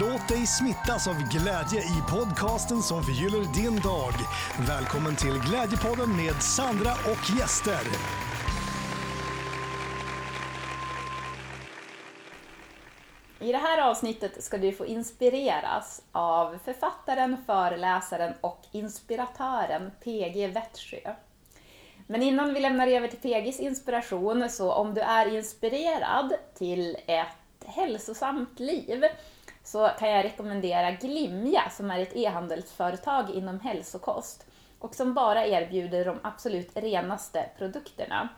Låt dig smittas av glädje i podcasten som förgyller din dag. Välkommen till Glädjepodden med Sandra och gäster. I det här avsnittet ska du få inspireras av författaren, föreläsaren och inspiratören PG Wettsjö. Men innan vi lämnar över till PGs inspiration, så om du är inspirerad till ett hälsosamt liv så kan jag rekommendera Glimja som är ett e-handelsföretag inom hälsokost och som bara erbjuder de absolut renaste produkterna.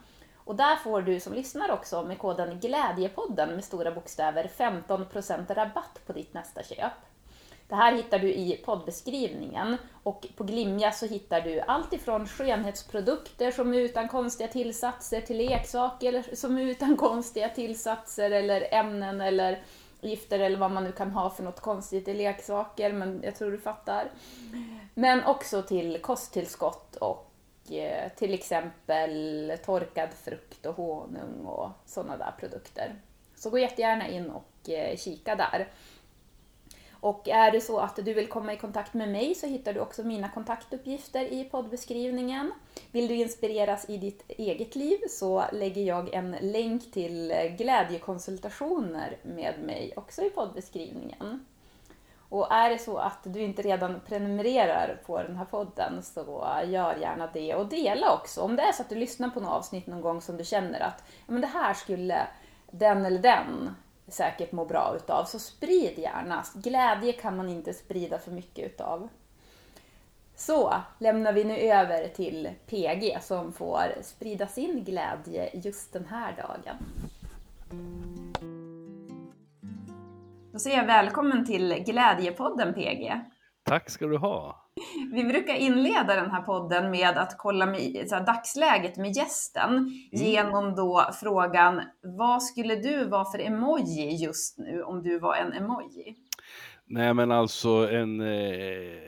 Och där får du som lyssnar också med koden Glädjepodden med stora bokstäver 15% rabatt på ditt nästa köp. Det här hittar du i poddbeskrivningen och på Glimja så hittar du allt ifrån skönhetsprodukter som är utan konstiga tillsatser till leksaker som är utan konstiga tillsatser eller ämnen eller gifter eller vad man nu kan ha för något konstigt i leksaker, men jag tror du fattar. Men också till kosttillskott och eh, till exempel torkad frukt och honung och sådana där produkter. Så gå jättegärna in och eh, kika där. Och är det så att du vill komma i kontakt med mig så hittar du också mina kontaktuppgifter i poddbeskrivningen. Vill du inspireras i ditt eget liv så lägger jag en länk till glädjekonsultationer med mig också i poddbeskrivningen. Och är det så att du inte redan prenumererar på den här podden så gör gärna det och dela också. Om det är så att du lyssnar på något avsnitt någon gång som du känner att men det här skulle den eller den säkert må bra utav. Så sprid gärna. Glädje kan man inte sprida för mycket utav. Så lämnar vi nu över till PG som får sprida sin glädje just den här dagen. Då säger jag välkommen till Glädjepodden PG. Tack ska du ha. Vi brukar inleda den här podden med att kolla med, här, dagsläget med gästen mm. genom då frågan vad skulle du vara för emoji just nu om du var en emoji? Nej men alltså en... Eh,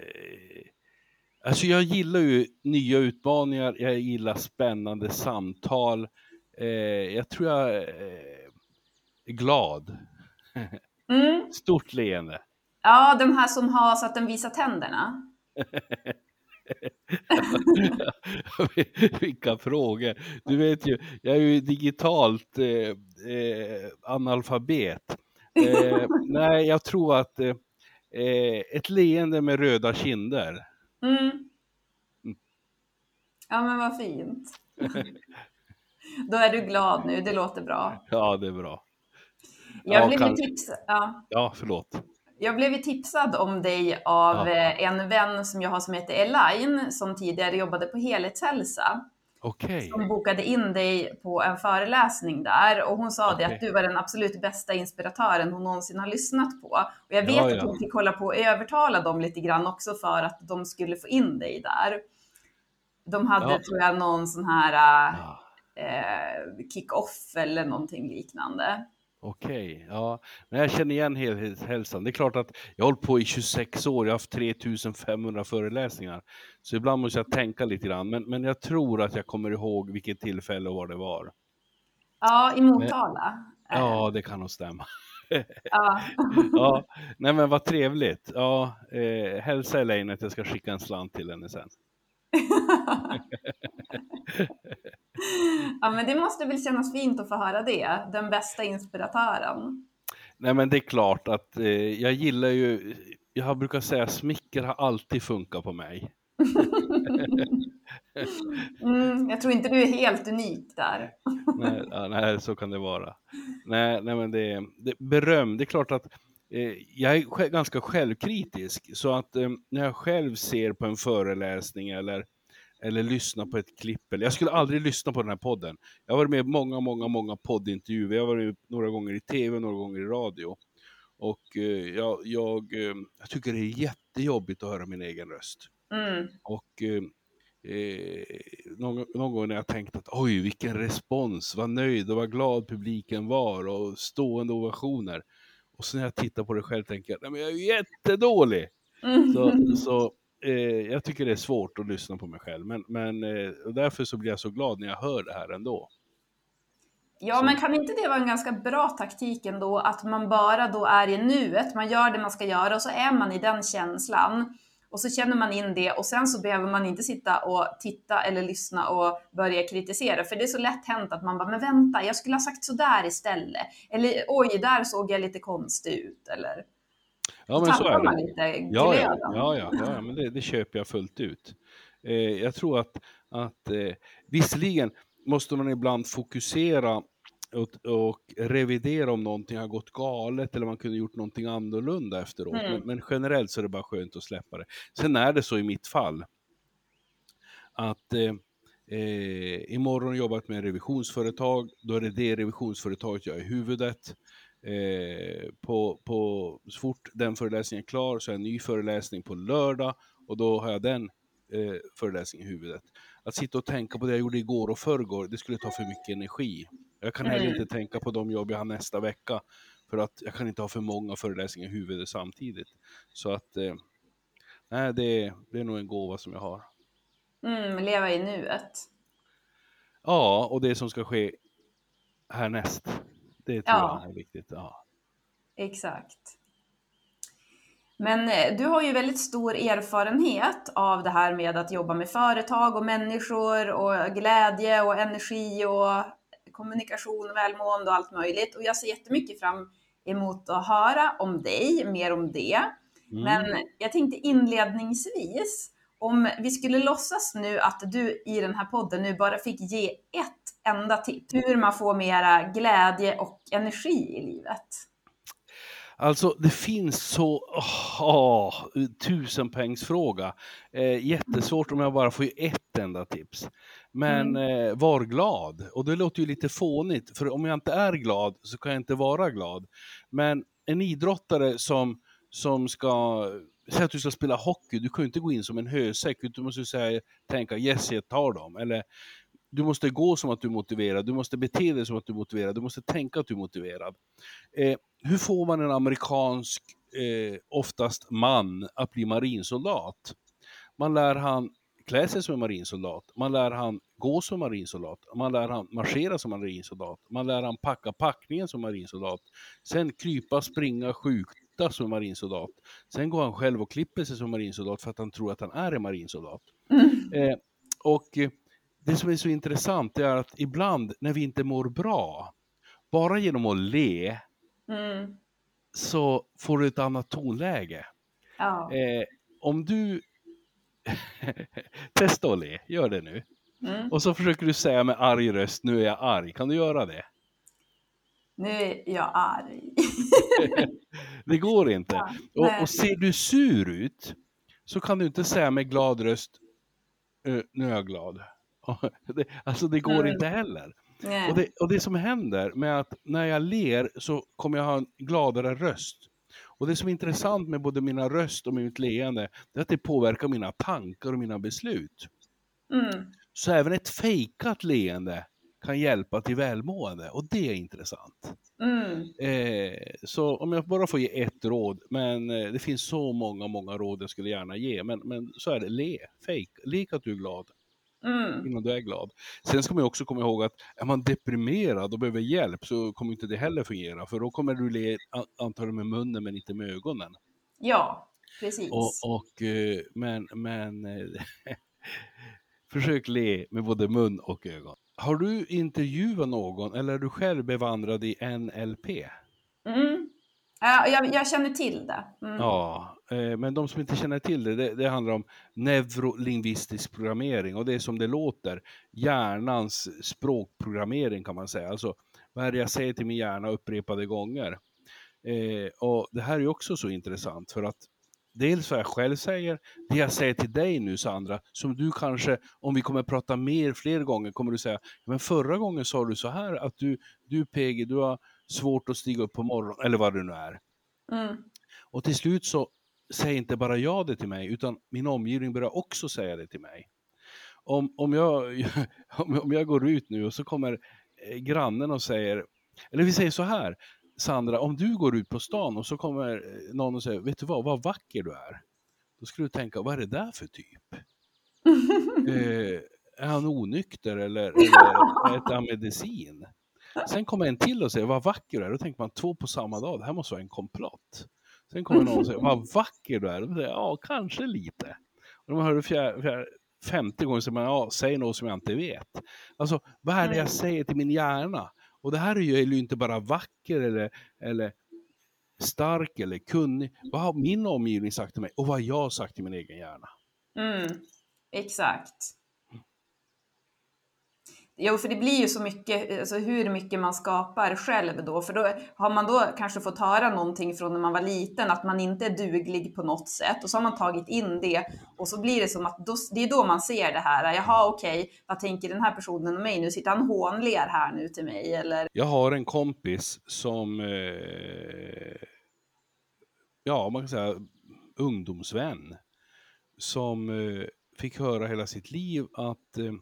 alltså jag gillar ju nya utmaningar, jag gillar spännande samtal. Eh, jag tror jag eh, är glad. Mm. Stort leende. Ja, de här som har så att den visar tänderna. Vilka frågor. Du vet ju, jag är ju digitalt eh, eh, analfabet. Eh, nej, jag tror att eh, eh, ett leende med röda kinder. Mm. mm. Ja, men vad fint. Då är du glad nu, det låter bra. Ja, det är bra. Jag ja, blev kan... tipsad. Ja. ja, förlåt. Jag blev tipsad om dig av ja. Eh, en vän som jag har som heter Elaine som tidigare jobbade på Helhetshälsa. Okay. Som bokade in dig på en föreläsning där och hon sa okay. det att du var den absolut bästa inspiratören hon någonsin har lyssnat på. Och jag vet ja, ja. att hon fick hålla på och övertala dem lite grann också för att de skulle få in dig där. De hade ja. tror jag någon sån här eh, kick-off eller någonting liknande. Okej, okay, ja. Men jag känner igen helhetshälsan. Det är klart att jag har hållit på i 26 år, jag har haft 3500 föreläsningar. Så ibland måste jag tänka lite grann, men, men jag tror att jag kommer ihåg vilket tillfälle och var det var. Ja, i Motala. Men, ja, det kan nog stämma. Ja. ja. Nej men vad trevligt. Ja, eh, hälsa Elaine att jag ska skicka en slant till henne sen. ja, men det måste väl kännas fint att få höra det, den bästa inspiratören. Nej, men det är klart att eh, jag gillar ju, jag brukar säga smicker har alltid funkat på mig. mm, jag tror inte du är helt unik där. nej, ja, nej, så kan det vara. Nej, nej men det, det beröm, det är klart att eh, jag är ganska självkritisk, så att eh, när jag själv ser på en föreläsning eller eller lyssna på ett klipp. Jag skulle aldrig lyssna på den här podden. Jag har varit med i många, många, många poddintervjuer. Jag har varit några gånger i tv, några gånger i radio. Och eh, jag, jag, eh, jag, tycker det är jättejobbigt att höra min egen röst. Mm. Och eh, eh någon, någon, gång när jag tänkt att oj, vilken respons, vad nöjd och vad glad publiken var och stående ovationer. Och så när jag tittar på det själv tänker jag, nej men jag är jättedålig. Mm. Så, så eh, jag tycker det är svårt att lyssna på mig själv, men, men eh, därför så blir jag så glad när jag hör det här ändå. Ja, Så- men kan inte det vara en ganska bra taktik ändå, att man bara då är i nuet, man gör det man ska göra och så är man i den känslan. Och så känner man in det och sen så behöver man inte sitta och titta eller lyssna och börja kritisera. För det är så lätt hänt att man bara, men vänta, jag skulle ha sagt sådär istället. Eller oj, där såg jag lite konstig ut. Eller Ja, men så är det. lite Ja, ja, ja, ja, ja, men det, det köper jag fullt ut. Eh, jag tror att, att eh, visserligen måste man ibland fokusera och, och revidera om någonting har gått galet eller man kunde gjort någonting annorlunda efteråt. Mm. Men, men generellt så är det bara skönt att släppa det. Sen är det så i mitt fall att eh, eh, imorgon jag jobbat med revisionsföretag, då är det det revisionsföretaget jag i huvudet. Eh, på, på, så fort den föreläsningen är klar så är en ny föreläsning på lördag och då har jag den eh, föreläsningen i huvudet. Att sitta och tänka på det jag gjorde igår och förrgår, det skulle ta för mycket energi. Jag kan heller Mm. inte tänka på de jobb jag har nästa vecka för att jag kan inte ha för många föreläsningar i huvudet samtidigt. Så att, eh, nej det, det är nog en gåva som jag har. Mm, leva i nuet. Ja, och det som ska ske härnäst. Det tror Ja. jag är viktigt. Ja. Exakt. Men eh, du har ju väldigt stor erfarenhet av det här med att jobba med företag och människor och glädje och energi och kommunikation och välmående och allt möjligt. Och jag ser jättemycket fram emot att höra om dig, mer om det. Mm. Men jag tänkte inledningsvis, om vi skulle låtsas nu att du i den här podden nu bara fick ge ett enda tips hur man får mera glädje och energi i livet. Alltså det finns så, åh, tusenpengsfråga. Eh, jättesvårt om jag bara får ett enda tips. Men eh, var glad. Och det låter ju lite fånigt, för om jag inte är glad så kan jag inte vara glad. Men en idrottare som, som ska, säg att du ska spela hockey, du kan ju inte gå in som en hösäck, utan du måste säga, tänka yes, jag tar dem. Eller du måste gå som att du är motiverad, du måste bete dig som att du är motiverad, du måste tänka att du är motiverad. Eh, hur får man en amerikansk, eh, oftast man, att bli marinsoldat? Man lär han klä sig som en marinsoldat, man lär han gå som marinsoldat, man lär han marschera som marinsoldat, man lär han packa packningen som marinsoldat, sen krypa, springa, skjuta som marinsoldat. Sen går han själv och klipper sig som marinsoldat för att han tror att han är en marinsoldat. Eh, och eh, det som är så intressant är att ibland när vi inte mår bra, bara genom att le Mm. så får du ett annat tonläge. Ja. Eh, om du Testa att le, gör det nu. Mm. Och så försöker du säga med arg röst, nu är jag arg. Kan du göra det? Nu är jag arg. Det går inte. Ja. Och, och ser du sur ut så kan du inte säga med glad röst, "Eh, nu är jag glad. Alltså det går Mm. inte heller. Nej. Och det, och det som händer med att när jag ler så kommer jag ha en gladare röst. Och det som är intressant med både mina röst och mitt leende, det är att det påverkar mina tankar och mina beslut. Mm. Så även ett fejkat leende kan hjälpa till välmående och det är intressant. Mm. Eh, så om jag bara får ge ett råd, men eh, det finns så många, många råd jag skulle gärna ge, men, men så är det, le, fake, lik att du är glad Mm. innan du är glad. Sen ska man också komma ihåg att är man deprimerad och behöver hjälp så kommer inte det heller fungera, för då kommer du le an- antagligen med munnen men inte med ögonen. Ja, precis. Och, och, eh, men men försök le med både mun och ögon. Har du intervjuat någon eller är du själv bevandrad i NLP? Mm. Ja, jag, jag känner till det. Mm. Ja, men de som inte känner till det, det, det handlar om neurolingvistisk programmering och det är som det låter, hjärnans språkprogrammering kan man säga. Alltså, vad är det jag säger till min hjärna upprepade gånger? Eh, och det här är också så intressant för att dels vad jag själv säger, det jag säger till dig nu Sandra, som du kanske, om vi kommer prata mer fler gånger, kommer du säga, men förra gången sa du så här att du, du PG, du har svårt att stiga upp på morgonen, eller vad det nu är. Mm. Och till slut så säger inte bara jag det till mig, utan min omgivning börjar också säga det till mig. Om, om, jag, om jag går ut nu och så kommer eh, grannen och säger, eller vi säger så här, Sandra, om du går ut på stan och så kommer eh, någon och säger, vet du vad, vad vacker du är. Då skulle du tänka, vad är det där för typ? eh, är han onykter eller, eller äter han medicin? Sen kommer en till och säger vad vacker du är. Då tänker man två på samma dag, det här måste vara en komplott. Sen kommer någon och säger vad vacker du är. Då säger ja, kanske lite. Och när man hör det fjär, fjär, femte gången säger man, ja, säg något som jag inte vet. Alltså, vad är det jag säger till min hjärna? Och det här är ju inte bara vacker eller, eller stark eller kunnig. Vad har min omgivning sagt till mig och vad har jag sagt till min egen hjärna? Mm, exakt. Jo, för det blir ju så mycket, alltså hur mycket man skapar själv då, för då har man då kanske fått höra någonting från när man var liten, att man inte är duglig på något sätt, och så har man tagit in det, och så blir det som att då, det är då man ser det här, jaha okej, vad tänker den här personen om mig nu? Sitter han hånler här nu till mig, eller? Jag har en kompis som, eh, ja man kan säga ungdomsvän, som eh, fick höra hela sitt liv att eh,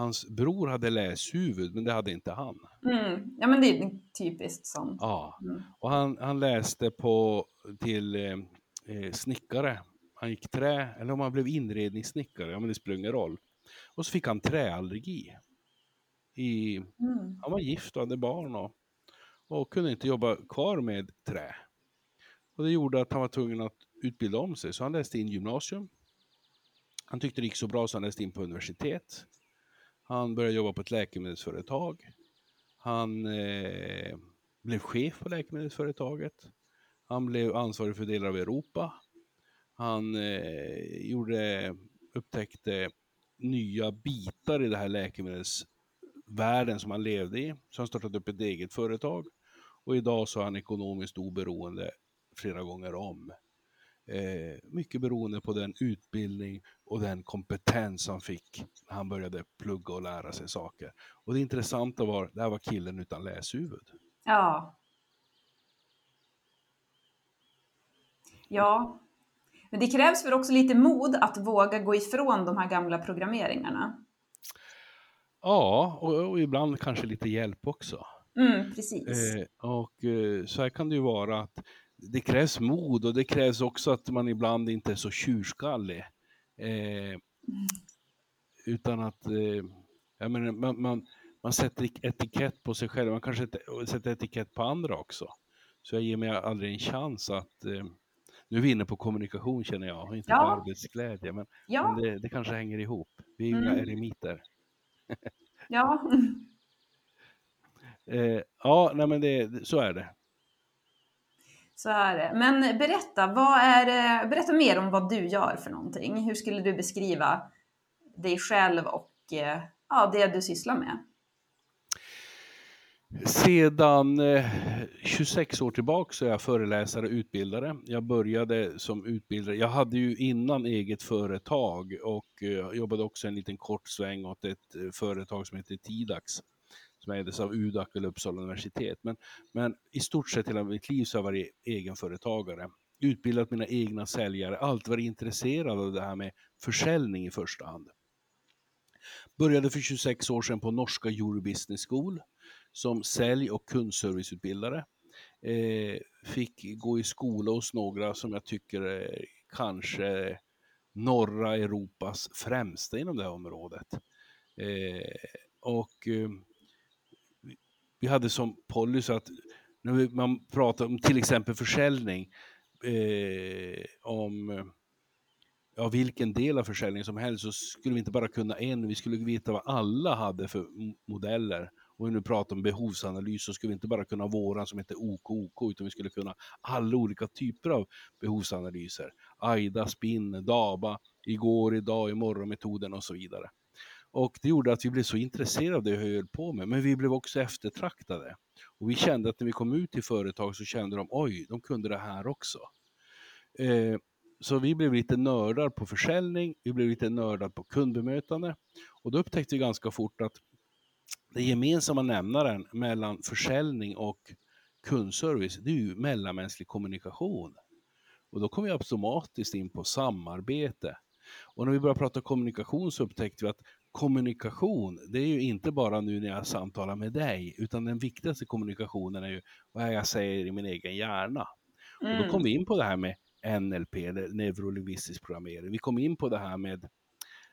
hans bror hade läshuvud, men det hade inte han. Mm. Ja, men det är typiskt sånt. Ja. Mm. Och han, han läste på till eh, eh, snickare. Han gick trä, eller om han blev inredningssnickare, ja men det spelar ingen roll. Och så fick han träallergi. I, Mm. han var gift och hade barn och, och kunde inte jobba kvar med trä. Och det gjorde att han var tvungen att utbilda om sig, så han läste in gymnasium. Han tyckte det gick så bra så han läste in på universitet. Han började jobba på ett läkemedelsföretag. Han eh, blev chef på läkemedelsföretaget. Han blev ansvarig för delar av Europa. Han eh, gjorde, upptäckte nya bitar i det här läkemedelsvärlden som han levde i. Så han startade upp ett eget företag. Och idag så är han ekonomiskt oberoende flera gånger om. Eh, mycket beroende på den utbildning och den kompetens han fick när han började plugga och lära sig saker. Och det intressanta var, det här var killen utan läshuvud. Ja. Ja. Men det krävs väl också lite mod att våga gå ifrån de här gamla programmeringarna. Ja, och, och ibland kanske lite hjälp också. Mm, precis. Eh, och eh, så här kan det ju vara att det krävs mod och det krävs också att man ibland inte är så tjurskallig. Eh, utan att eh, jag menar, man, man, man sätter etikett på sig själv, man kanske et- sätter etikett på andra också. Så jag ger mig aldrig en chans att eh, nu är vi inne på kommunikation känner jag, inte på Ja. arbetsglädje. Men, ja, men det, det kanske hänger ihop. Vi är ju Mm. eremiter. ja. Eh, ja, nej men det, så är det. Så är det. Men berätta, vad är, det- berätta mer om vad du gör för någonting. Hur skulle du beskriva dig själv och eh, ja, det du sysslar med? Sedan eh, 26 år tillbaka så är jag föreläsare och utbildare. Jag började som utbildare. Jag hade ju innan eget företag och eh, jobbade också en liten kort sväng åt ett företag som heter Tidax som ägdes av UDAC eller Uppsala universitet. Men, men i stort sett hela mitt liv så har jag varit egenföretagare. Utbildat mina egna säljare, alltid varit intresserad av det här med försäljning i första hand. Började för 26 år sedan på norska Eurobusiness School som sälj och kundserviceutbildare. Eh, fick gå i skola hos några som jag tycker är kanske norra Europas främsta inom det här området. Eh, och eh, vi- hade som policy att när man pratar om till exempel försäljning, eh, om ja, vilken del av försäljningen som helst så skulle vi inte bara kunna en, vi skulle veta vad alla hade för modeller. Och när vi pratar om behovsanalys så skulle vi inte bara kunna våran som heter OKOK utan vi skulle kunna alla olika typer av behovsanalyser. AIDA, SPIN, DABA, igår, idag, imorgon metoden och så vidare. Och det gjorde att vi blev så intresserade av det vi höll på med, men vi blev också eftertraktade. Och vi kände att när vi kom ut till företag så kände de, oj, de kunde det här också. Eh, så vi blev lite nördar på försäljning, vi blev lite nördar på kundbemötande. Och då upptäckte vi ganska fort att den gemensamma nämnaren mellan försäljning och kundservice, det är ju mellanmänsklig kommunikation. Och då kom vi automatiskt in på samarbete. Och när vi började prata kommunikation så upptäckte vi att kommunikation, det är ju inte bara nu när jag samtalar med dig, utan den viktigaste kommunikationen är ju vad jag säger i min egen hjärna. Och då kom vi in på det här med NLP, eller neurolingvistisk programmering. Vi kom in på det här med,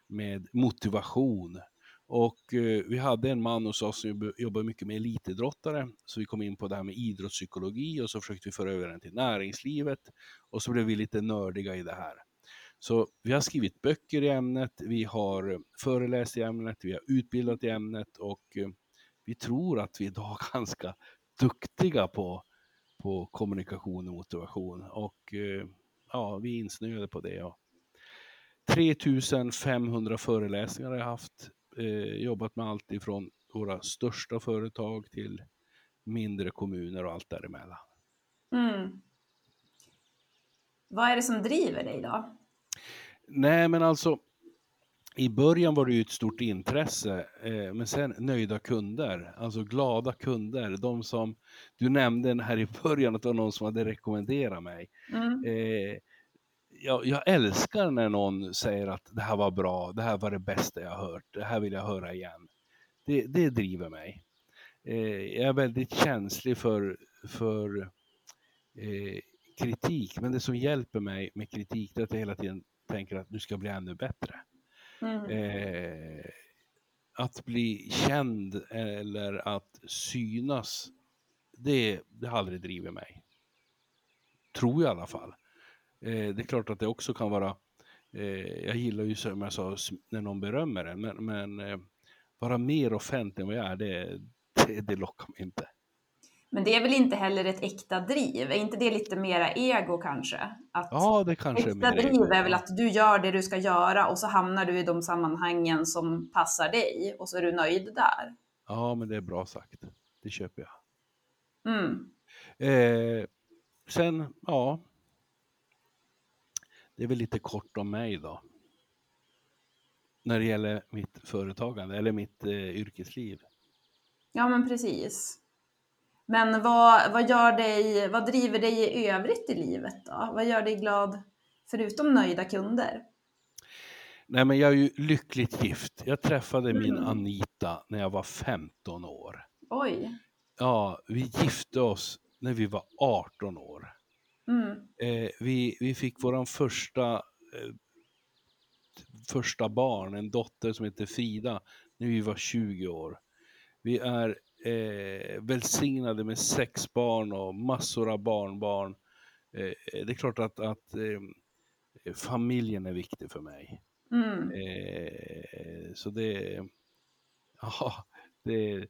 med motivation. Och eh, vi hade en man hos oss som jobbade mycket med elitidrottare, så vi kom in på det här med idrottspsykologi och så försökte vi föra över den till näringslivet och så blev vi lite nördiga i det här. Så vi har skrivit böcker i ämnet, vi har eh, föreläst i ämnet, vi har utbildat i ämnet och eh, vi tror att vi idag är ganska duktiga på, på kommunikation och motivation. Och eh, ja, vi är insnöade på det. Ja. 3500 föreläsningar har jag haft, eh, jobbat med allt ifrån våra största företag till mindre kommuner och allt däremellan. Mm. Vad är det som driver dig då? Nej, men alltså i början var det ju ett stort intresse, eh, men sen nöjda kunder, alltså glada kunder, de som du nämnde här i början att det var någon som hade rekommenderat mig. Mm. Eh, jag, jag, älskar när någon säger att det här var bra, det här var det bästa jag hört, det här vill jag höra igen. Det, det driver mig. Eh, jag är väldigt känslig för, för eh, kritik, men det som hjälper mig med kritik är att jag hela tiden tänker att du ska bli ännu bättre. Mm. Eh, att bli känd eller att synas, det, det har aldrig drivit mig. Tror jag i alla fall. Eh, det är klart att det också kan vara, eh, jag gillar ju som jag sa, när någon berömmer en, men, men eh, vara mer offentlig än vad jag är, det, det, det lockar mig inte. Men det är väl inte heller ett äkta driv? Är inte det lite mera ego kanske? Att ja, det kanske äkta är driv ego. är väl att du gör det du ska göra och så hamnar du i de sammanhangen som passar dig och så är du nöjd där. Ja, men det är bra sagt. Det köper jag. Mm. Eh, sen, ja. Det är väl lite kort om mig då. När det gäller mitt företagande eller mitt eh, yrkesliv. Ja, men precis. Men vad, vad, gör dig, vad driver dig i övrigt i livet då? Vad gör dig glad förutom nöjda kunder? Nej, men jag är ju lyckligt gift. Jag träffade mm. min Anita när jag var 15 år. Oj. Ja, vi gifte oss när vi var 18 år. Mm. Eh, vi, vi fick vår första, eh, första barn, en dotter som heter Frida, när vi var 20 år. Vi är eh, välsignade med sex barn och massor av barnbarn. Eh, det är klart att, att eh, familjen är viktig för mig. Mm. Eh, så det, ja, det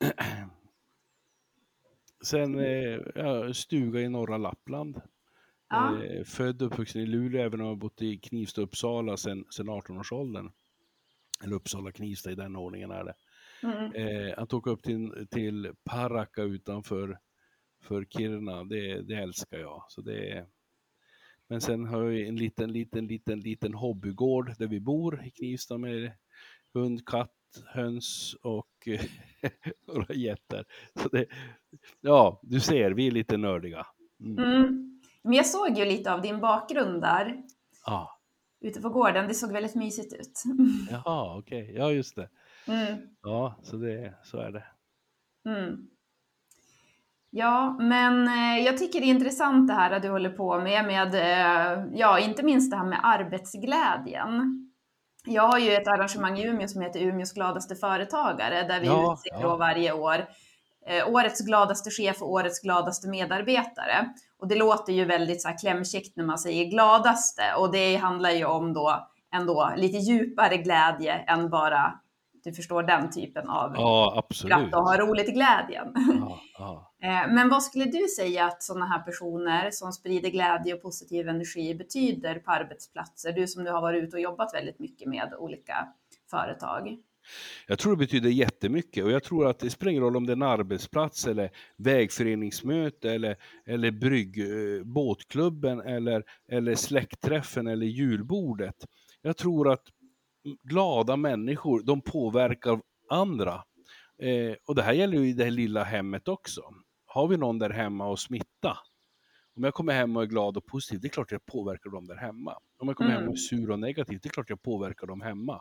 Sen eh, ja, stuga i norra Lappland. Ja. Eh, född och uppvuxen i Luleå, även om jag bott i Knivsta Uppsala sedan 18-årsåldern. Eller Uppsala Knivsta i den ordningen är det. Mm. Eh, att åka upp till, till Paraka utanför för Kiruna, det, det älskar jag. Så det men sen har vi en liten, liten, liten, liten hobbygård där vi bor i Knivsta med hund, katt, höns och några getter. Så det, ja, du ser, vi är lite nördiga. Mm. Mm. Men jag såg ju lite av din bakgrund där. Ja. Ute på gården, det såg väldigt mysigt ut. Jaha, okej. Okay. Ja, just det. Mm. Ja, så, det, så är det. Mm. Ja, men eh, jag tycker det är intressant det här att du håller på med, med eh, ja, inte minst det här med arbetsglädjen. Jag har ju ett arrangemang i Umeå som heter Umeås gladaste företagare, där vi ja, utser ja. varje år eh, årets gladaste chef och årets gladaste medarbetare. Och det låter ju väldigt så här klämkäckt när man säger gladaste och det handlar ju om då ändå lite djupare glädje än bara du förstår den typen av ja, absolut. och ha roligt i glädjen. Ja, ja. Eh, men vad skulle du säga att sådana här personer som sprider glädje och positiv energi betyder på arbetsplatser? Du som nu har varit ute och jobbat väldigt mycket med olika företag. Jag tror det betyder jättemycket och jag tror att det spelar ingen roll om det är en arbetsplats eller vägföreningsmöte eller, eller brygg, eh, båtklubben eller, eller släktträffen eller julbordet. Jag tror att glada människor, de påverkar andra. Eh, och det här gäller ju i det här lilla hemmet också. Har vi någon där hemma och smitta? Om jag kommer hem och är glad och positiv, det är klart jag påverkar dem där hemma. Om jag kommer mm. hem och är sur och negativ, det är klart jag påverkar dem hemma.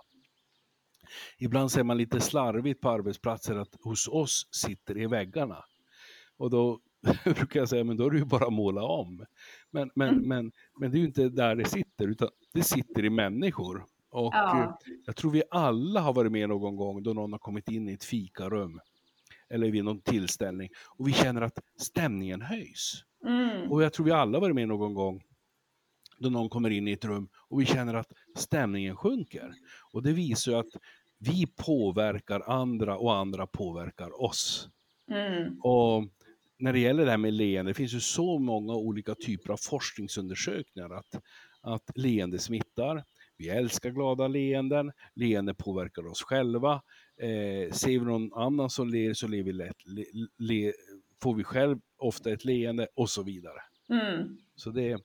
Ibland ser man lite slarvigt på arbetsplatser att hos oss sitter i väggarna. Och då brukar jag säga, men då är det ju bara att måla om. Men, men, mm. men, men det är ju inte där det sitter, utan det sitter i människor. Och Ja. eh, jag tror vi alla har varit med någon gång då någon har kommit in i ett fikarum eller vid någon tillställning och vi känner att stämningen höjs. Mm. Och jag tror vi alla varit med någon gång då någon kommer in i ett rum och vi känner att stämningen sjunker. Och det visar ju att vi påverkar andra och andra påverkar oss. Mm. Och när det gäller det här med leende, det finns ju så många olika typer av forskningsundersökningar att, att leende smittar. Vi älskar glada leenden, leende påverkar oss själva. Eh, ser vi någon annan som ler så ler vi lätt, le, le, får vi själv ofta ett leende och så vidare. Mm. Så det,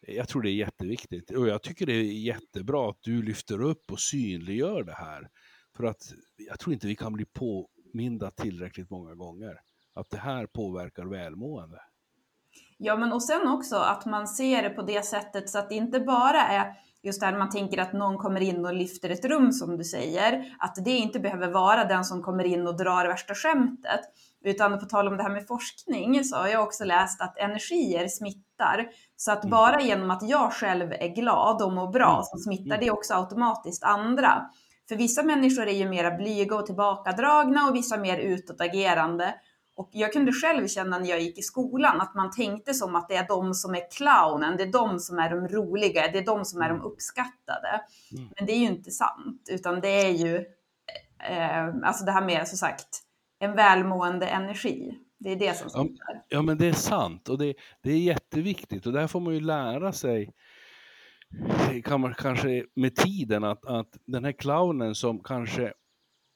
jag tror det är jätteviktigt och jag tycker det är jättebra att du lyfter upp och synliggör det här. För att jag tror inte vi kan bli påminda tillräckligt många gånger att det här påverkar välmående. Ja, men och sen också att man ser det på det sättet så att det inte bara är just det här man tänker att någon kommer in och lyfter ett rum som du säger, att det inte behöver vara den som kommer in och drar värsta skämtet. Utan på tal om det här med forskning så har jag också läst att energier smittar. Så att Mm. bara genom att jag själv är glad och mår bra Mm. så smittar det också automatiskt andra. För vissa människor är ju mera blyga och tillbakadragna och vissa mer utåtagerande. Och jag kunde själv känna när jag gick i skolan att man tänkte som att det är de som är clownen, det är de som är de roliga, det är de som är de uppskattade. Mm. Men det är ju inte sant, utan det är ju eh, alltså det här med som sagt en välmående energi. Det är det som Ja. Ja men det är sant och det, det är jätteviktigt och där får man ju lära sig kan man kanske med tiden att, att den här clownen som kanske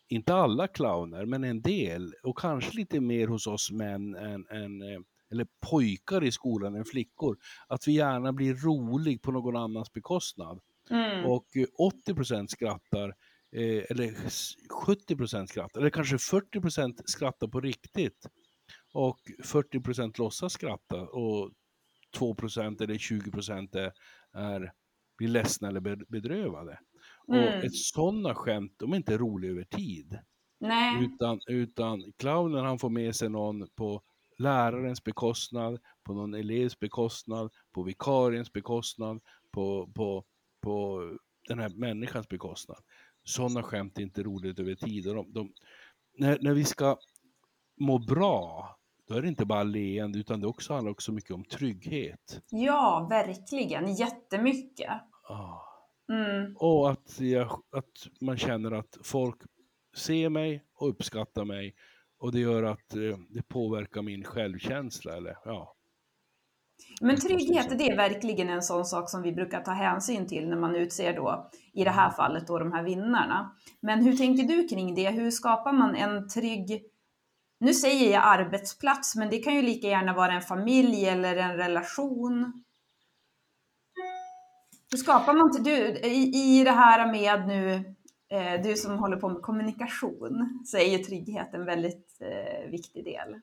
inte alla clowner, men en del och kanske lite mer hos oss män än, än eh, eller pojkar i skolan än flickor, att vi gärna blir rolig på någon annans bekostnad. Mm. Och eh, 80% skrattar, eh, eller s- 70% skrattar, eller kanske 40% skrattar på riktigt. Och 40% låtsas skratta och 2% eller 20% är, är, blir ledsna eller be- bedrövade. Mm. Och ett sådana skämt, de är inte roliga över tid. Nej, Utan, utan clownen han får med sig någon på lärarens bekostnad, på någon elevs bekostnad, på vikariens bekostnad, på, på, på den här människans bekostnad. Sådana skämt är inte roligt över tid. De, de, när, när vi ska må bra, då är det inte bara leende, utan det också handlar också mycket om trygghet. ja verkligen, jättemycket. Ah. Mm. Och att, jag, att man känner att folk ser mig och uppskattar mig. Och det gör att eh, det påverkar min självkänsla. Eller, ja. Men trygghet, det är verkligen en sån sak som vi brukar ta hänsyn till när man utser då, i det här fallet då, de här vinnarna. Men hur tänker du kring det? Hur skapar man en trygg, nu säger jag arbetsplats, men det kan ju lika gärna vara en familj eller en relation. Hur skapar man, till- du, i, i det här med nu, eh, du som håller på med kommunikation, så är ju trygghet en väldigt eh, viktig del.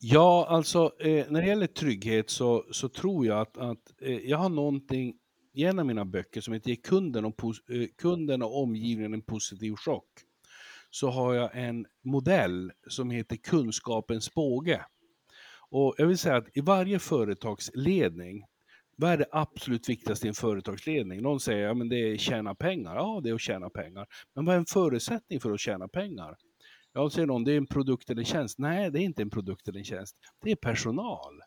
Ja, alltså eh, när det gäller trygghet så, så tror jag att, att eh, jag har någonting i en av mina böcker som heter Ge kunden och, pos- eh, kunden och omgivningen en positiv chock. Så har jag en modell som heter kunskapens båge. Och jag vill säga att i varje företagsledning, vad är det absolut viktigaste i en företagsledning? Någon säger ja, men det är tjäna pengar. Ja, det är att tjäna pengar. Men vad är en förutsättning för att tjäna pengar? Ja, säger någon, det är en produkt eller tjänst. Nej, det är inte en produkt eller en tjänst. Det är personal.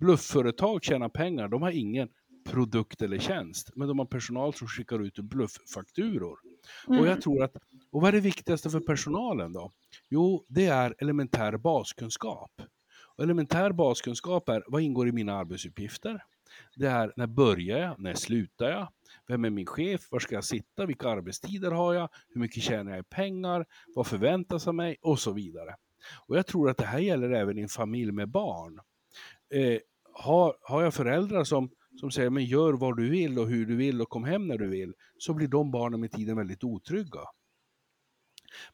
Bluffföretag tjänar pengar, de har ingen produkt eller tjänst, men de har personal som skickar ut blufffakturor. Och Mm. jag tror att, och vad är det viktigaste för personalen då? Jo, det är elementär baskunskap. Och elementär baskunskap är, vad ingår i mina arbetsuppgifter? Det är, när börjar jag? När slutar jag? Vem är min chef? Var ska jag sitta? Vilka arbetstider har jag? Hur mycket tjänar jag i pengar? Vad förväntas av mig? Och så vidare. Och jag tror att det här gäller även i en familj med barn. Eh, har, har jag föräldrar som, som säger men gör vad du vill och hur du vill och kom hem när du vill, så blir de barnen med tiden väldigt otrygga.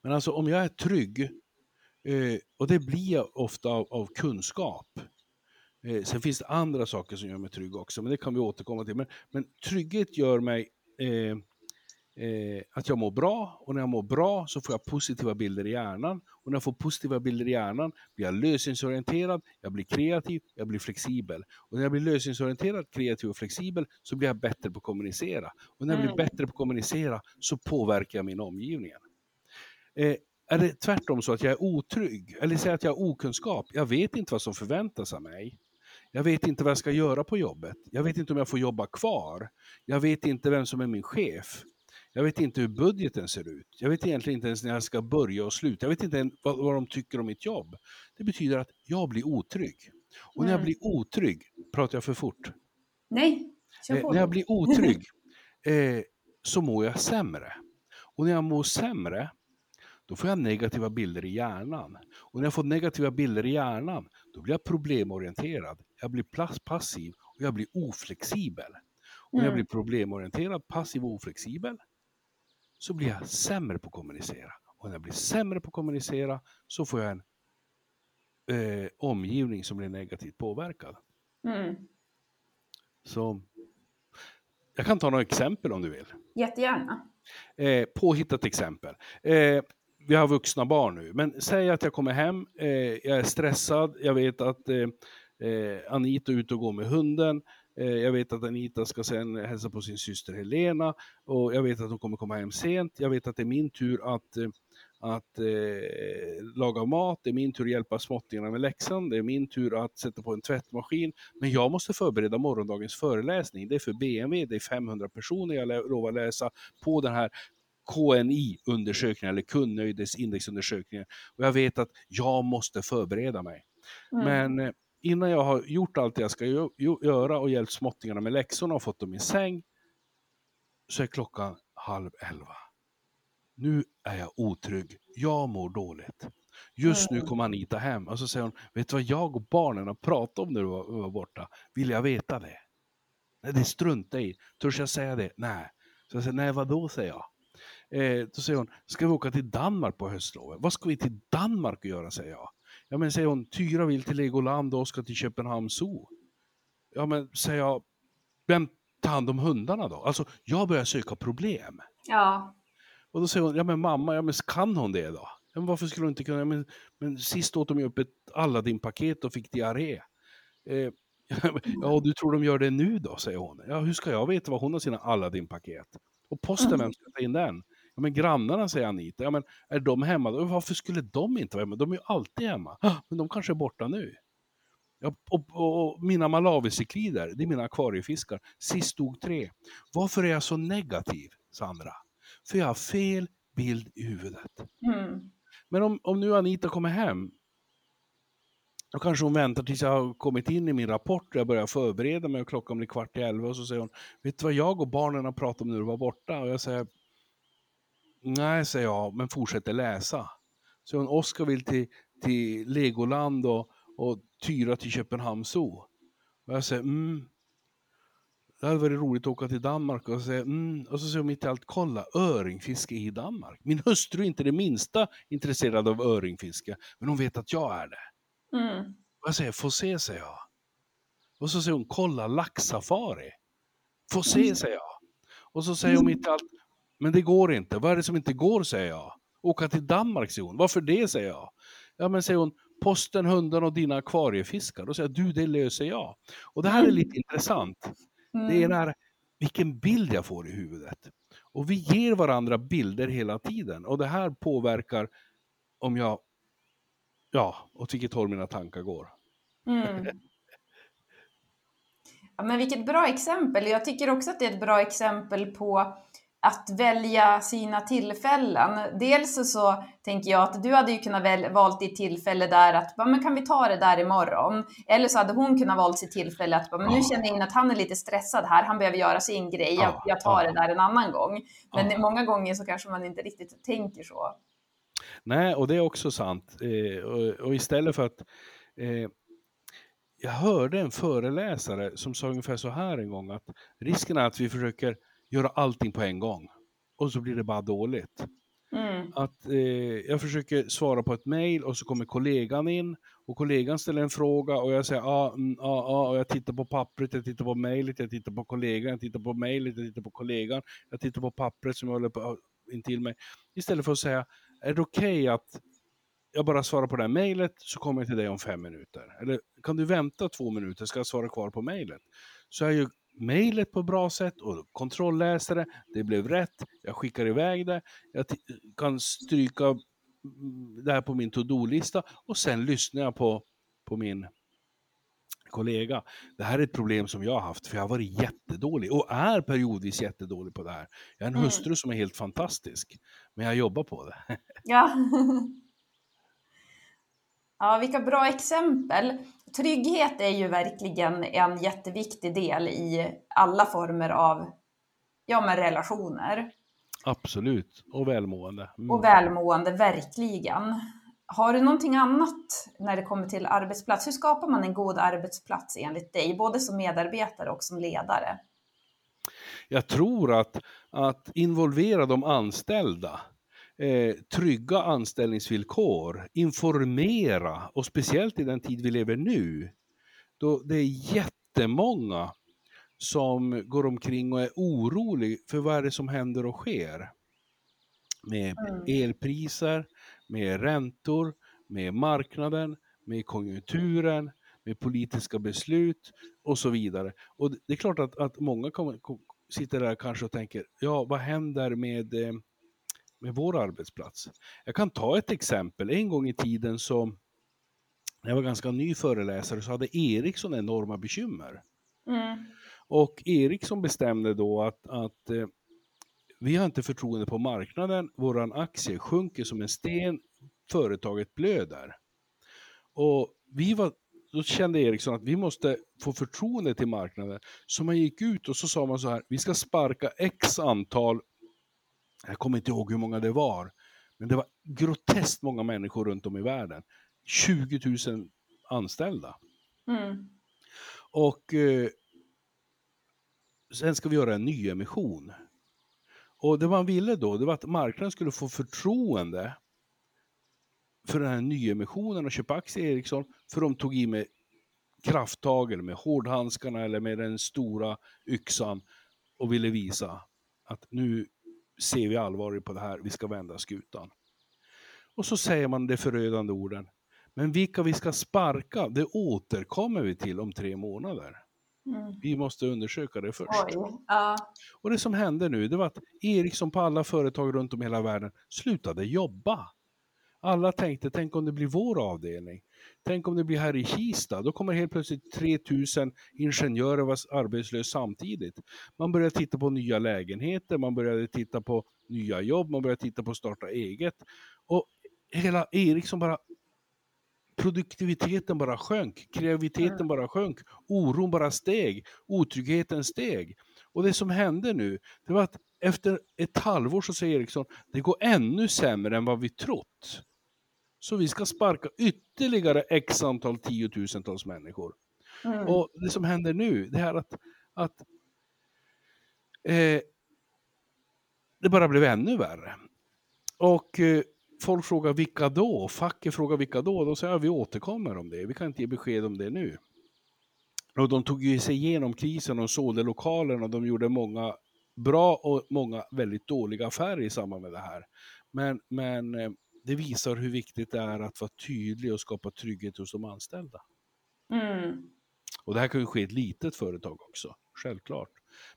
Men alltså om jag är trygg, eh, och det blir jag ofta av, av kunskap, Eh, sen finns det andra saker som gör mig trygg också, men det kan vi återkomma till. Men, men trygghet gör mig, eh, eh, att jag mår bra och när jag mår bra så får jag positiva bilder i hjärnan och när jag får positiva bilder i hjärnan blir jag lösningsorienterad, jag blir kreativ, jag blir flexibel. Och när jag blir lösningsorienterad, kreativ och flexibel så blir jag bättre på att kommunicera. Och när jag blir Mm. bättre på att kommunicera så påverkar jag min omgivning. Eh, är det tvärtom så att jag är otrygg, eller säg att jag har okunskap, jag vet inte vad som förväntas av mig. Jag vet inte vad jag ska göra på jobbet. Jag vet inte om jag får jobba kvar. Jag vet inte vem som är min chef. Jag vet inte hur budgeten ser ut. Jag vet egentligen inte ens när jag ska börja och sluta. Jag vet inte vad, vad de tycker om mitt jobb. Det betyder att jag blir otrygg. Och när jag Mm. blir otrygg, pratar jag för fort? Nej, kör Eh, när jag blir otrygg eh, så mår jag sämre. Och när jag mår sämre, då får jag negativa bilder i hjärnan. Och när jag får negativa bilder i hjärnan, då blir jag problemorienterad. Jag blir passiv och jag blir oflexibel. Och när jag Mm. blir problemorienterad, passiv och oflexibel, så blir jag sämre på att kommunicera. Och när jag blir sämre på att kommunicera så får jag en eh, omgivning som blir negativt påverkad. Mm. Så jag kan ta några exempel om du vill. Jättegärna. Eh, påhittat exempel. Eh, vi har vuxna barn nu, men säg att jag kommer hem, eh, jag är stressad, jag vet att eh, eh, Anita är ute och går med hunden, eh, jag vet att Anita ska sen hälsa på sin syster Helena och jag vet att hon kommer komma hem sent, jag vet att det är min tur att eh, att eh, laga mat, det är min tur att hjälpa småttingarna med läxan, det är min tur att sätta på en tvättmaskin. Men jag måste förbereda morgondagens föreläsning. Det är för BMW, det är 500 personer jag lovar läsa på den här KNI-undersökningen, eller kundnöjdesindexundersökningen. Och jag vet att jag måste förbereda mig. Mm. Men eh, innan jag har gjort allt det jag ska gö- gö- göra och hjälpt småttingarna med läxorna och fått dem i säng, så är klockan halv elva. Nu är jag otrygg. Jag mår dåligt. Just nu Mm. kom Anita hem och så säger hon, vet du vad jag och barnen har pratat om när du var, var borta? Vill jag veta det? Nej, det struntar i. Törs jag säga det? Nej. Så jag säger, nej vadå, säger jag. Eh, då säger hon, ska vi åka till Danmark på höstlovet? Vad ska vi till Danmark göra, säger jag. Ja men säger hon, Tyra vill till Legoland och Oskar till Köpenhamn Zoo. Ja men säger jag, vem tar hand om hundarna då? Alltså jag börjar söka problem. Ja. Och då säger hon, ja men mamma, ja men kan hon det då? Ja, men varför skulle hon inte kunna? Ja, Men, men sist åt de ju upp ett Aladdin-paket och fick diarré. Eh, ja, och du tror de gör det nu då, säger hon. Ja, hur ska jag veta vad hon har sina Aladdin-paket? Och posten, vem ska ta in den? Ja, men grannarna, säger Anita. Ja, men är de hemma? Varför skulle de inte vara hemma? De är ju alltid hemma. "Ah, Men de kanske är borta nu. Ja, och, och, och mina malawisiklider, det är mina akvariefiskar. Sist stod tre. Varför är jag så negativ, Sandra? För jag har fel bild i huvudet. Mm. Men om, om nu Anita kommer hem, då kanske hon väntar tills jag har kommit in i min rapport och jag börjar förbereda mig och klockan blir kvart i elva och så säger hon, vet du vad jag och barnen har pratat om när du var borta? Och jag säger, nej, säger jag, men fortsätter läsa. Så hon, Oskar vill till, till Legoland och, och Tyra till Köpenhamn Zoo. Och jag säger, mm, det hade varit roligt att åka till Danmark och säga, mm, och så säger hon mitt i allt, kolla, öringfiske i Danmark. Min hustru är inte det minsta intresserad av öringfiske, men hon vet att jag är det. Mm. Och jag säger, få se, säger jag. Och så säger hon, kolla laxsafari. Få se, säger jag. Och så säger hon mitt i allt, men det går inte. Vad är det som inte går, säger jag. Åka till Danmark, säger hon. Varför det, säger jag. Ja, men säger hon, posten, hundarna och dina akvariefiskar. Då säger jag, du, det löser jag. Och det här är lite intressant. Det är Mm. den här, vilken bild jag får i huvudet. Och vi ger varandra bilder hela tiden. Och det här påverkar om jag, ja, åt vilket håll mina tankar går. Mm. Ja, men vilket bra exempel. Jag tycker också att det är ett bra exempel på att välja sina tillfällen. Dels så tänker jag att du hade ju kunnat väl, valt ditt tillfälle där att "Ja, men kan vi ta det där imorgon? Eller så hade hon kunnat valt sitt tillfälle att "Ja, men nu känner jag in att han är lite stressad här, han behöver göra sin grej, jag, Ja, jag tar det där en annan gång. Men många gånger så kanske man inte riktigt tänker så. Nej, och det är också sant. Eh, och, och istället för att... Eh, jag hörde en föreläsare som sa ungefär så här en gång att risken är att vi försöker göra allting på en gång och så blir det bara dåligt. Mm. Att eh, jag försöker svara på ett mejl och så kommer kollegan in och kollegan ställer en fråga och jag säger ja, mm, ja, ja, och jag tittar på pappret, jag tittar på mejlet, jag tittar på kollegan, jag tittar på mejlet, jag tittar på kollegan, jag tittar på pappret som jag håller på intill mig. Istället för att säga, är det okej okay att jag bara svarar på det här mejlet så kommer jag till dig om fem minuter. Eller kan du vänta två minuter, ska jag svara kvar på mejlet? Så är ju mejlet på bra sätt och kontrollläser det, det blev rätt, jag skickar iväg det, jag kan stryka mm, det här på min to-do-lista och sen lyssnar jag på, på min kollega. Det här är ett problem som jag har haft, för jag har varit jättedålig och är periodvis jättedålig på det här. Jag har en mm. hustru som är helt fantastisk, men jag jobbar på det. Ja. Ja, vilka bra exempel. Trygghet är ju verkligen en jätteviktig del i alla former av ja, men relationer. Absolut, och välmående. Mm. Och välmående, verkligen. Har du någonting annat när det kommer till arbetsplats? Hur skapar man en god arbetsplats enligt dig, både som medarbetare och som ledare? Jag tror att, att involvera de anställda eh, trygga anställningsvillkor, informera och speciellt i den tid vi lever nu, då det är jättemånga som går omkring och är orolig för vad är det som händer och sker. Med mm. elpriser, med räntor, med marknaden, med konjunkturen, med politiska beslut och så vidare. Och det är klart att, att många kommer, sitter där kanske och tänker, ja vad händer med eh, med vår arbetsplats. Jag kan ta ett exempel. En gång i tiden så, när jag var ganska ny föreläsare, så hade Ericsson enorma bekymmer. Mm. Och Ericsson bestämde då att, att eh, vi har inte förtroende på marknaden, våran aktie sjunker som en sten, företaget blöder. Och vi var, då kände Ericsson att vi måste få förtroende till marknaden. Så man gick ut och så sa man så här, vi ska sparka x antal jag kommer inte ihåg hur många det var, men det var groteskt många människor runt om i världen. 20 000 anställda. Mm. Och eh, sen ska vi göra en nyemission. Och det man ville då, det var att marknaden skulle få förtroende för den här nyemissionen och köpa aktier i Ericsson, för de tog i med krafttag eller med hårdhandskarna eller med den stora yxan och ville visa att nu ser vi allvarligt på det här, vi ska vända skutan. Och så säger man de förödande orden. Men vilka vi ska sparka, det återkommer vi till om tre månader. Mm. Vi måste undersöka det först. Ja. Och det som hände nu, det var att Ericsson på alla företag runt om i hela världen slutade jobba. Alla tänkte, tänk om det blir vår avdelning. Tänk om det blir här i Kista, då kommer helt plötsligt 3000 ingenjörer vara arbetslösa samtidigt. Man började titta på nya lägenheter, man började titta på nya jobb, man började titta på att starta eget. Och hela Ericsson bara produktiviteten bara sjönk, kreativiteten mm. bara sjönk, oron bara steg, otryggheten steg. Och det som hände nu, det var att efter ett halvår så säger Ericsson, det går ännu sämre än vad vi trott. Så vi ska sparka ytterligare x antal tiotusentals människor. Mm. Och det som händer nu, det är att, att eh, det bara blev ännu värre. Och eh, folk frågar vilka då? Facket frågar vilka då? De säger att vi återkommer om det. Vi kan inte ge besked om det nu. Och de tog ju sig igenom krisen, de sålde lokalerna och de gjorde många bra och många väldigt dåliga affärer i samband med det här. Men, men eh, det visar hur viktigt det är att vara tydlig och skapa trygghet hos de anställda. Mm. Och det här kan ju ske i ett litet företag också, självklart.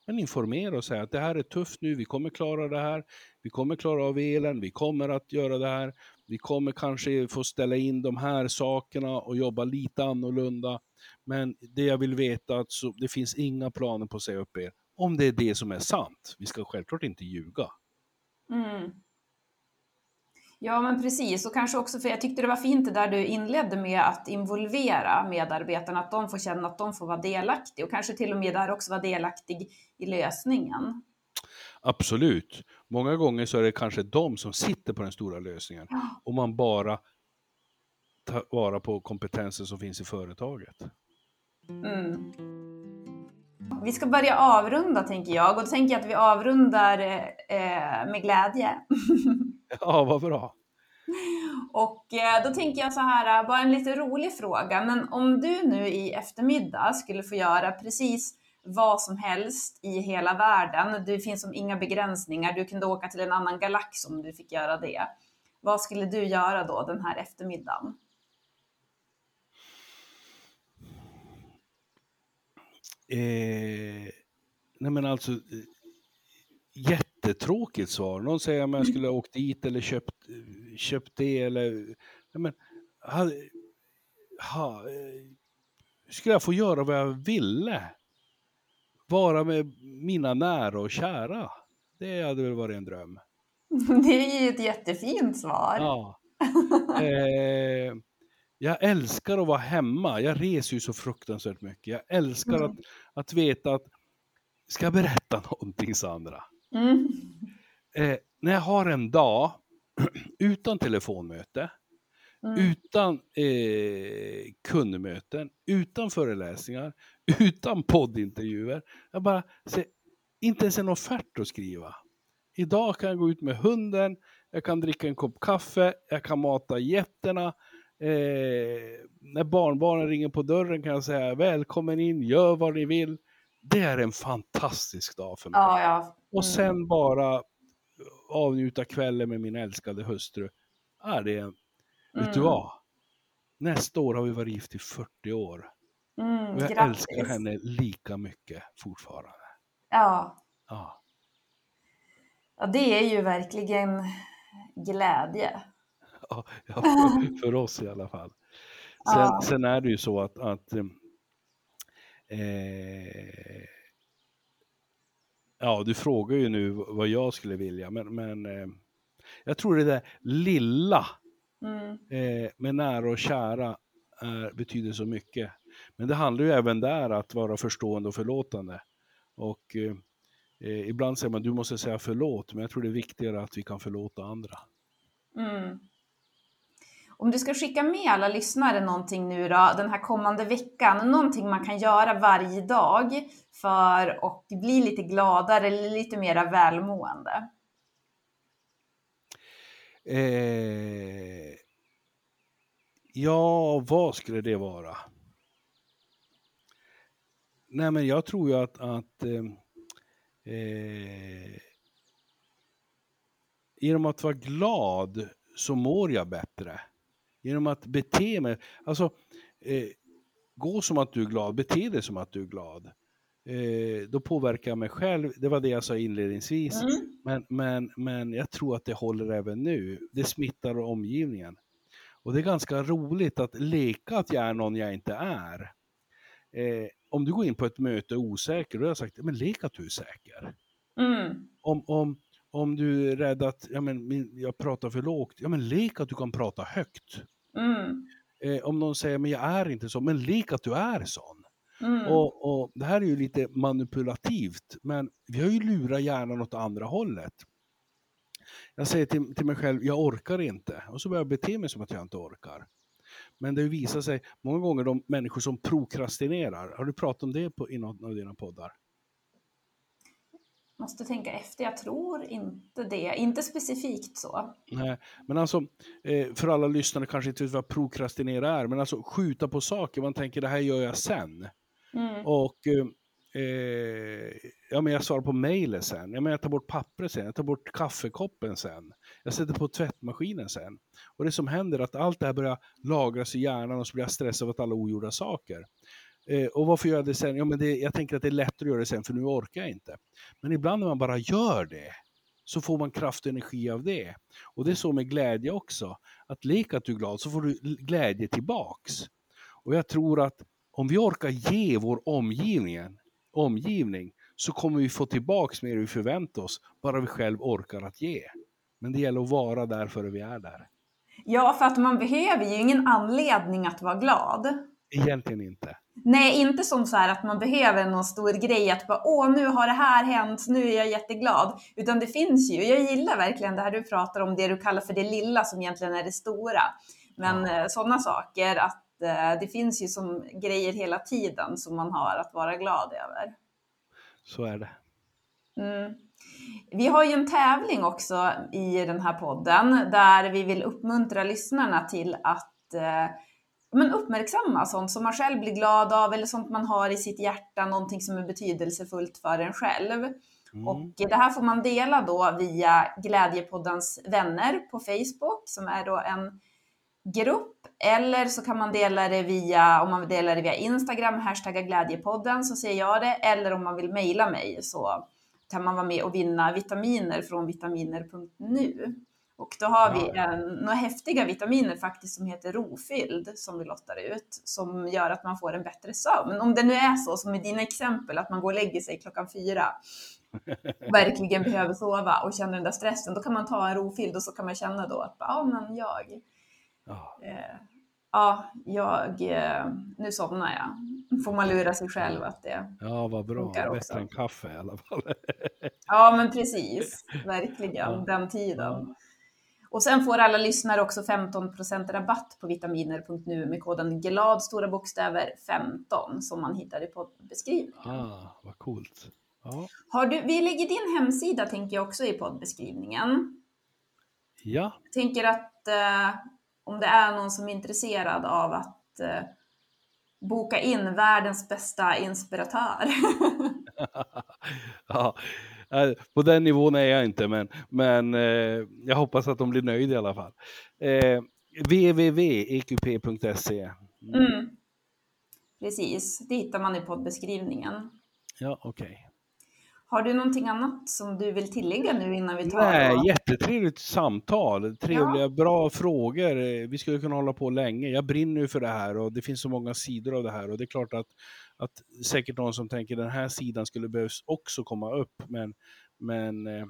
Men informera och säga att det här är tufft nu, vi kommer klara det här, vi kommer klara av elen, vi kommer att göra det här, vi kommer kanske få ställa in de här sakerna och jobba lite annorlunda. Men det jag vill veta är att så, det finns inga planer på att säga upp er, om det är det som är sant. Vi ska självklart inte ljuga. Mm. Ja, men precis. Och kanske också, för jag tyckte det var fint det där du inledde med att involvera medarbetarna, att de får känna att de får vara delaktiga och kanske till och med där också vara delaktig i lösningen. Absolut. Många gånger så är det kanske de som sitter på den stora lösningen ja. och man bara tar vara på kompetensen som finns i företaget. Mm. Vi ska börja avrunda tänker jag och då tänker jag att vi avrundar eh, med glädje. Ja, vad bra. Och eh, då tänker jag så här, bara en lite rolig fråga, men om du nu i eftermiddag skulle få göra precis vad som helst i hela världen, det finns som inga begränsningar, du kunde åka till en annan galax om du fick göra det. Vad skulle du göra då den här eftermiddagen? Eh, nej men alltså, jättetråkigt svar. Någon säger att jag skulle ha åkt dit eller köpt, köpt det eller... Nej men, ha, ha, skulle jag få göra vad jag ville? Vara med mina nära och kära? Det hade väl varit en dröm. Det är ju ett jättefint svar. Ja. Eh, jag älskar att vara hemma. Jag reser ju så fruktansvärt mycket. Jag älskar mm. att, att veta att, ska jag berätta någonting Sandra? Mm. Eh, när jag har en dag utan telefonmöte, mm. utan eh, kundmöten, utan föreläsningar, utan poddintervjuer. Jag bara ser, inte ens en offert att skriva. Idag kan jag gå ut med hunden, jag kan dricka en kopp kaffe, jag kan mata getterna. Eh, när barnbarnen ringer på dörren kan jag säga välkommen in, gör vad ni vill. Det är en fantastisk dag för mig. Ja, ja. Mm. Och sen bara avnjuta kvällen med min älskade hustru. Ja, det är, mm. Vet du mm. vad? Nästa år har vi varit gift i 40 år. Mm, och jag grattis. älskar henne lika mycket fortfarande. Ja. ja. Ja, det är ju verkligen glädje. Ja, för, för oss i alla fall. Sen, ja. sen, är det ju så att, att eh, ja, du frågar ju nu vad jag skulle vilja, men, men eh, jag tror det där lilla mm. eh, med nära och kära är, betyder så mycket. Men det handlar ju även där att vara förstående och förlåtande. Och eh, eh, ibland säger man du måste säga förlåt, men jag tror det är viktigare att vi kan förlåta andra. Mm. Om du ska skicka med alla lyssnare någonting nu då, den här kommande veckan, någonting man kan göra varje dag för att bli lite gladare eller lite mera välmående? Eh, ja, vad skulle det vara? Nej, men jag tror ju att, att eh, eh, genom att vara glad så mår jag bättre. Genom att bete mig, alltså eh, gå som att du är glad, bete dig som att du är glad. Eh, då påverkar jag mig själv, det var det jag sa inledningsvis. Mm. Men, men, men jag tror att det håller även nu. Det smittar omgivningen. Och det är ganska roligt att leka att jag är någon jag inte är. Eh, om du går in på ett möte osäker, då har jag sagt, men lek att du är säker. Mm. Om, om, om du är rädd att ja, men, jag pratar för lågt, ja men lek att du kan prata högt. Mm. Eh, om någon säger, men jag är inte så, men lek att du är sån. Mm. Och, och, Det här är ju lite manipulativt, men vi har ju lurat hjärnan åt andra hållet. Jag säger till, till mig själv, jag orkar inte. Och så börjar jag bete mig som att jag inte orkar. Men det visar sig många gånger de människor som prokrastinerar, har du pratat om det på, i någon av dina poddar? Måste tänka efter, jag tror inte det. Inte specifikt så. Nej, men alltså eh, för alla lyssnare kanske inte vet vad prokrastinera är, men alltså skjuta på saker, man tänker det här gör jag sen. Mm. Och eh, ja, men jag svarar på mejlet sen, ja, men jag tar bort pappret sen, jag tar bort kaffekoppen sen, jag sätter på tvättmaskinen sen. Och det som händer är att allt det här börjar lagras i hjärnan och så blir jag stressad av alla ogjorda saker. Eh, och varför gör jag det sen? Ja, men det, jag tänker att det är lättare att göra det sen för nu orkar jag inte. Men ibland när man bara gör det så får man kraft och energi av det. Och det är så med glädje också. Att leka att du är glad så får du glädje tillbaks. Och jag tror att om vi orkar ge vår omgivning, omgivning så kommer vi få tillbaks mer vi förväntar oss, bara vi själv orkar att ge. Men det gäller att vara där före vi är där. Ja, för att man behöver ju ingen anledning att vara glad. Egentligen inte. Nej, inte som så här att man behöver någon stor grej, att bara åh, nu har det här hänt, nu är jag jätteglad. Utan det finns ju, jag gillar verkligen det här du pratar om, det du kallar för det lilla som egentligen är det stora. Men ja. Eh, sådana saker, att eh, det finns ju som grejer hela tiden som man har att vara glad över. Så är det. Mm. Vi har ju en tävling också i den här podden där vi vill uppmuntra lyssnarna till att eh, men uppmärksamma sånt som man själv blir glad av eller sånt man har i sitt hjärta, någonting som är betydelsefullt för en själv. Mm. Och det här får man dela då via Glädjepoddens vänner på Facebook som är då en grupp eller så kan man dela det via, om man vill dela det via Instagram, hashtagga glädjepodden så ser jag det. Eller om man vill mejla mig så kan man vara med och vinna vitaminer från vitaminer.nu. Och då har vi en, några häftiga vitaminer faktiskt som heter rofylld som vi lottar ut som gör att man får en bättre sömn. Om det nu är så som i dina exempel att man går och lägger sig klockan fyra verkligen behöver sova och känner den där stressen, då kan man ta en rofylld och så kan man känna då att ja, men jag, ja. Eh, ja, jag, eh, nu somnar jag. Får man lura sig själv att det Ja, vad bra. Bättre än kaffe i alla fall. ja, men precis. Verkligen, ja. den tiden. Och sen får alla lyssnare också 15% rabatt på vitaminer.nu med koden GLAD, stora bokstäver 15 som man hittar i poddbeskrivningen. Ah, vad coolt. Ja. Har du, vi lägger din hemsida tänker jag också i poddbeskrivningen. Ja. Jag tänker att eh, om det är någon som är intresserad av att eh, boka in världens bästa inspiratör. ja, på den nivån är jag inte, men, men eh, jag hoppas att de blir nöjda i alla fall. Eh, www.eqp.se mm. mm. Precis, det hittar man i poddbeskrivningen. Ja, okej. Okay. Har du någonting annat som du vill tillägga nu innan vi tar? Nej, då? jättetrevligt samtal, trevliga, ja. bra frågor. Vi skulle kunna hålla på länge. Jag brinner ju för det här och det finns så många sidor av det här och det är klart att, att säkert någon som tänker den här sidan skulle behövs också komma upp, men, men eh,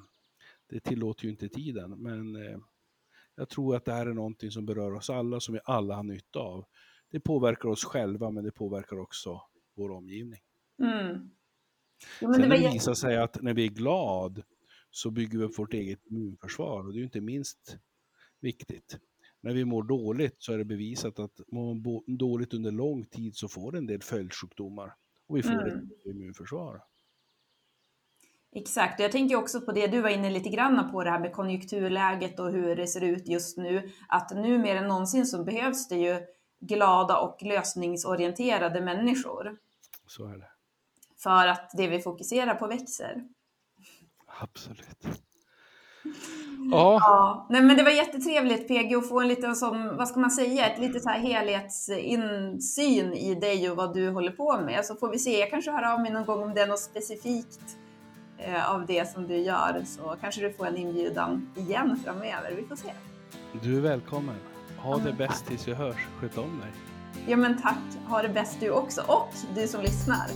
det tillåter ju inte tiden. Men eh, jag tror att det här är någonting som berör oss alla, som vi alla har nytta av. Det påverkar oss själva, men det påverkar också vår omgivning. Mm. Ja, Sen det, det visar sig att när vi är glad så bygger vi upp vårt eget immunförsvar och det är ju inte minst viktigt. När vi mår dåligt så är det bevisat att mår man dåligt under lång tid så får det en del följdsjukdomar och vi får mm. ett immunförsvar. Exakt, jag tänker också på det du var inne lite grann på det här med konjunkturläget och hur det ser ut just nu. Att nu mer än någonsin så behövs det ju glada och lösningsorienterade människor. Så är det för att det vi fokuserar på växer. Absolut. Ja. ja. Nej, men det var jättetrevligt PG att få en liten som, vad ska man säga, ett litet så här helhetsinsyn i dig och vad du håller på med. Så får vi se, jag kanske hör av mig någon gång om det är något specifikt eh, av det som du gör. Så kanske du får en inbjudan igen framöver. Vi får se. Du är välkommen. Ha det bäst tills vi hörs. Sköt om dig. Ja men tack. Ha det bäst du också och du som lyssnar.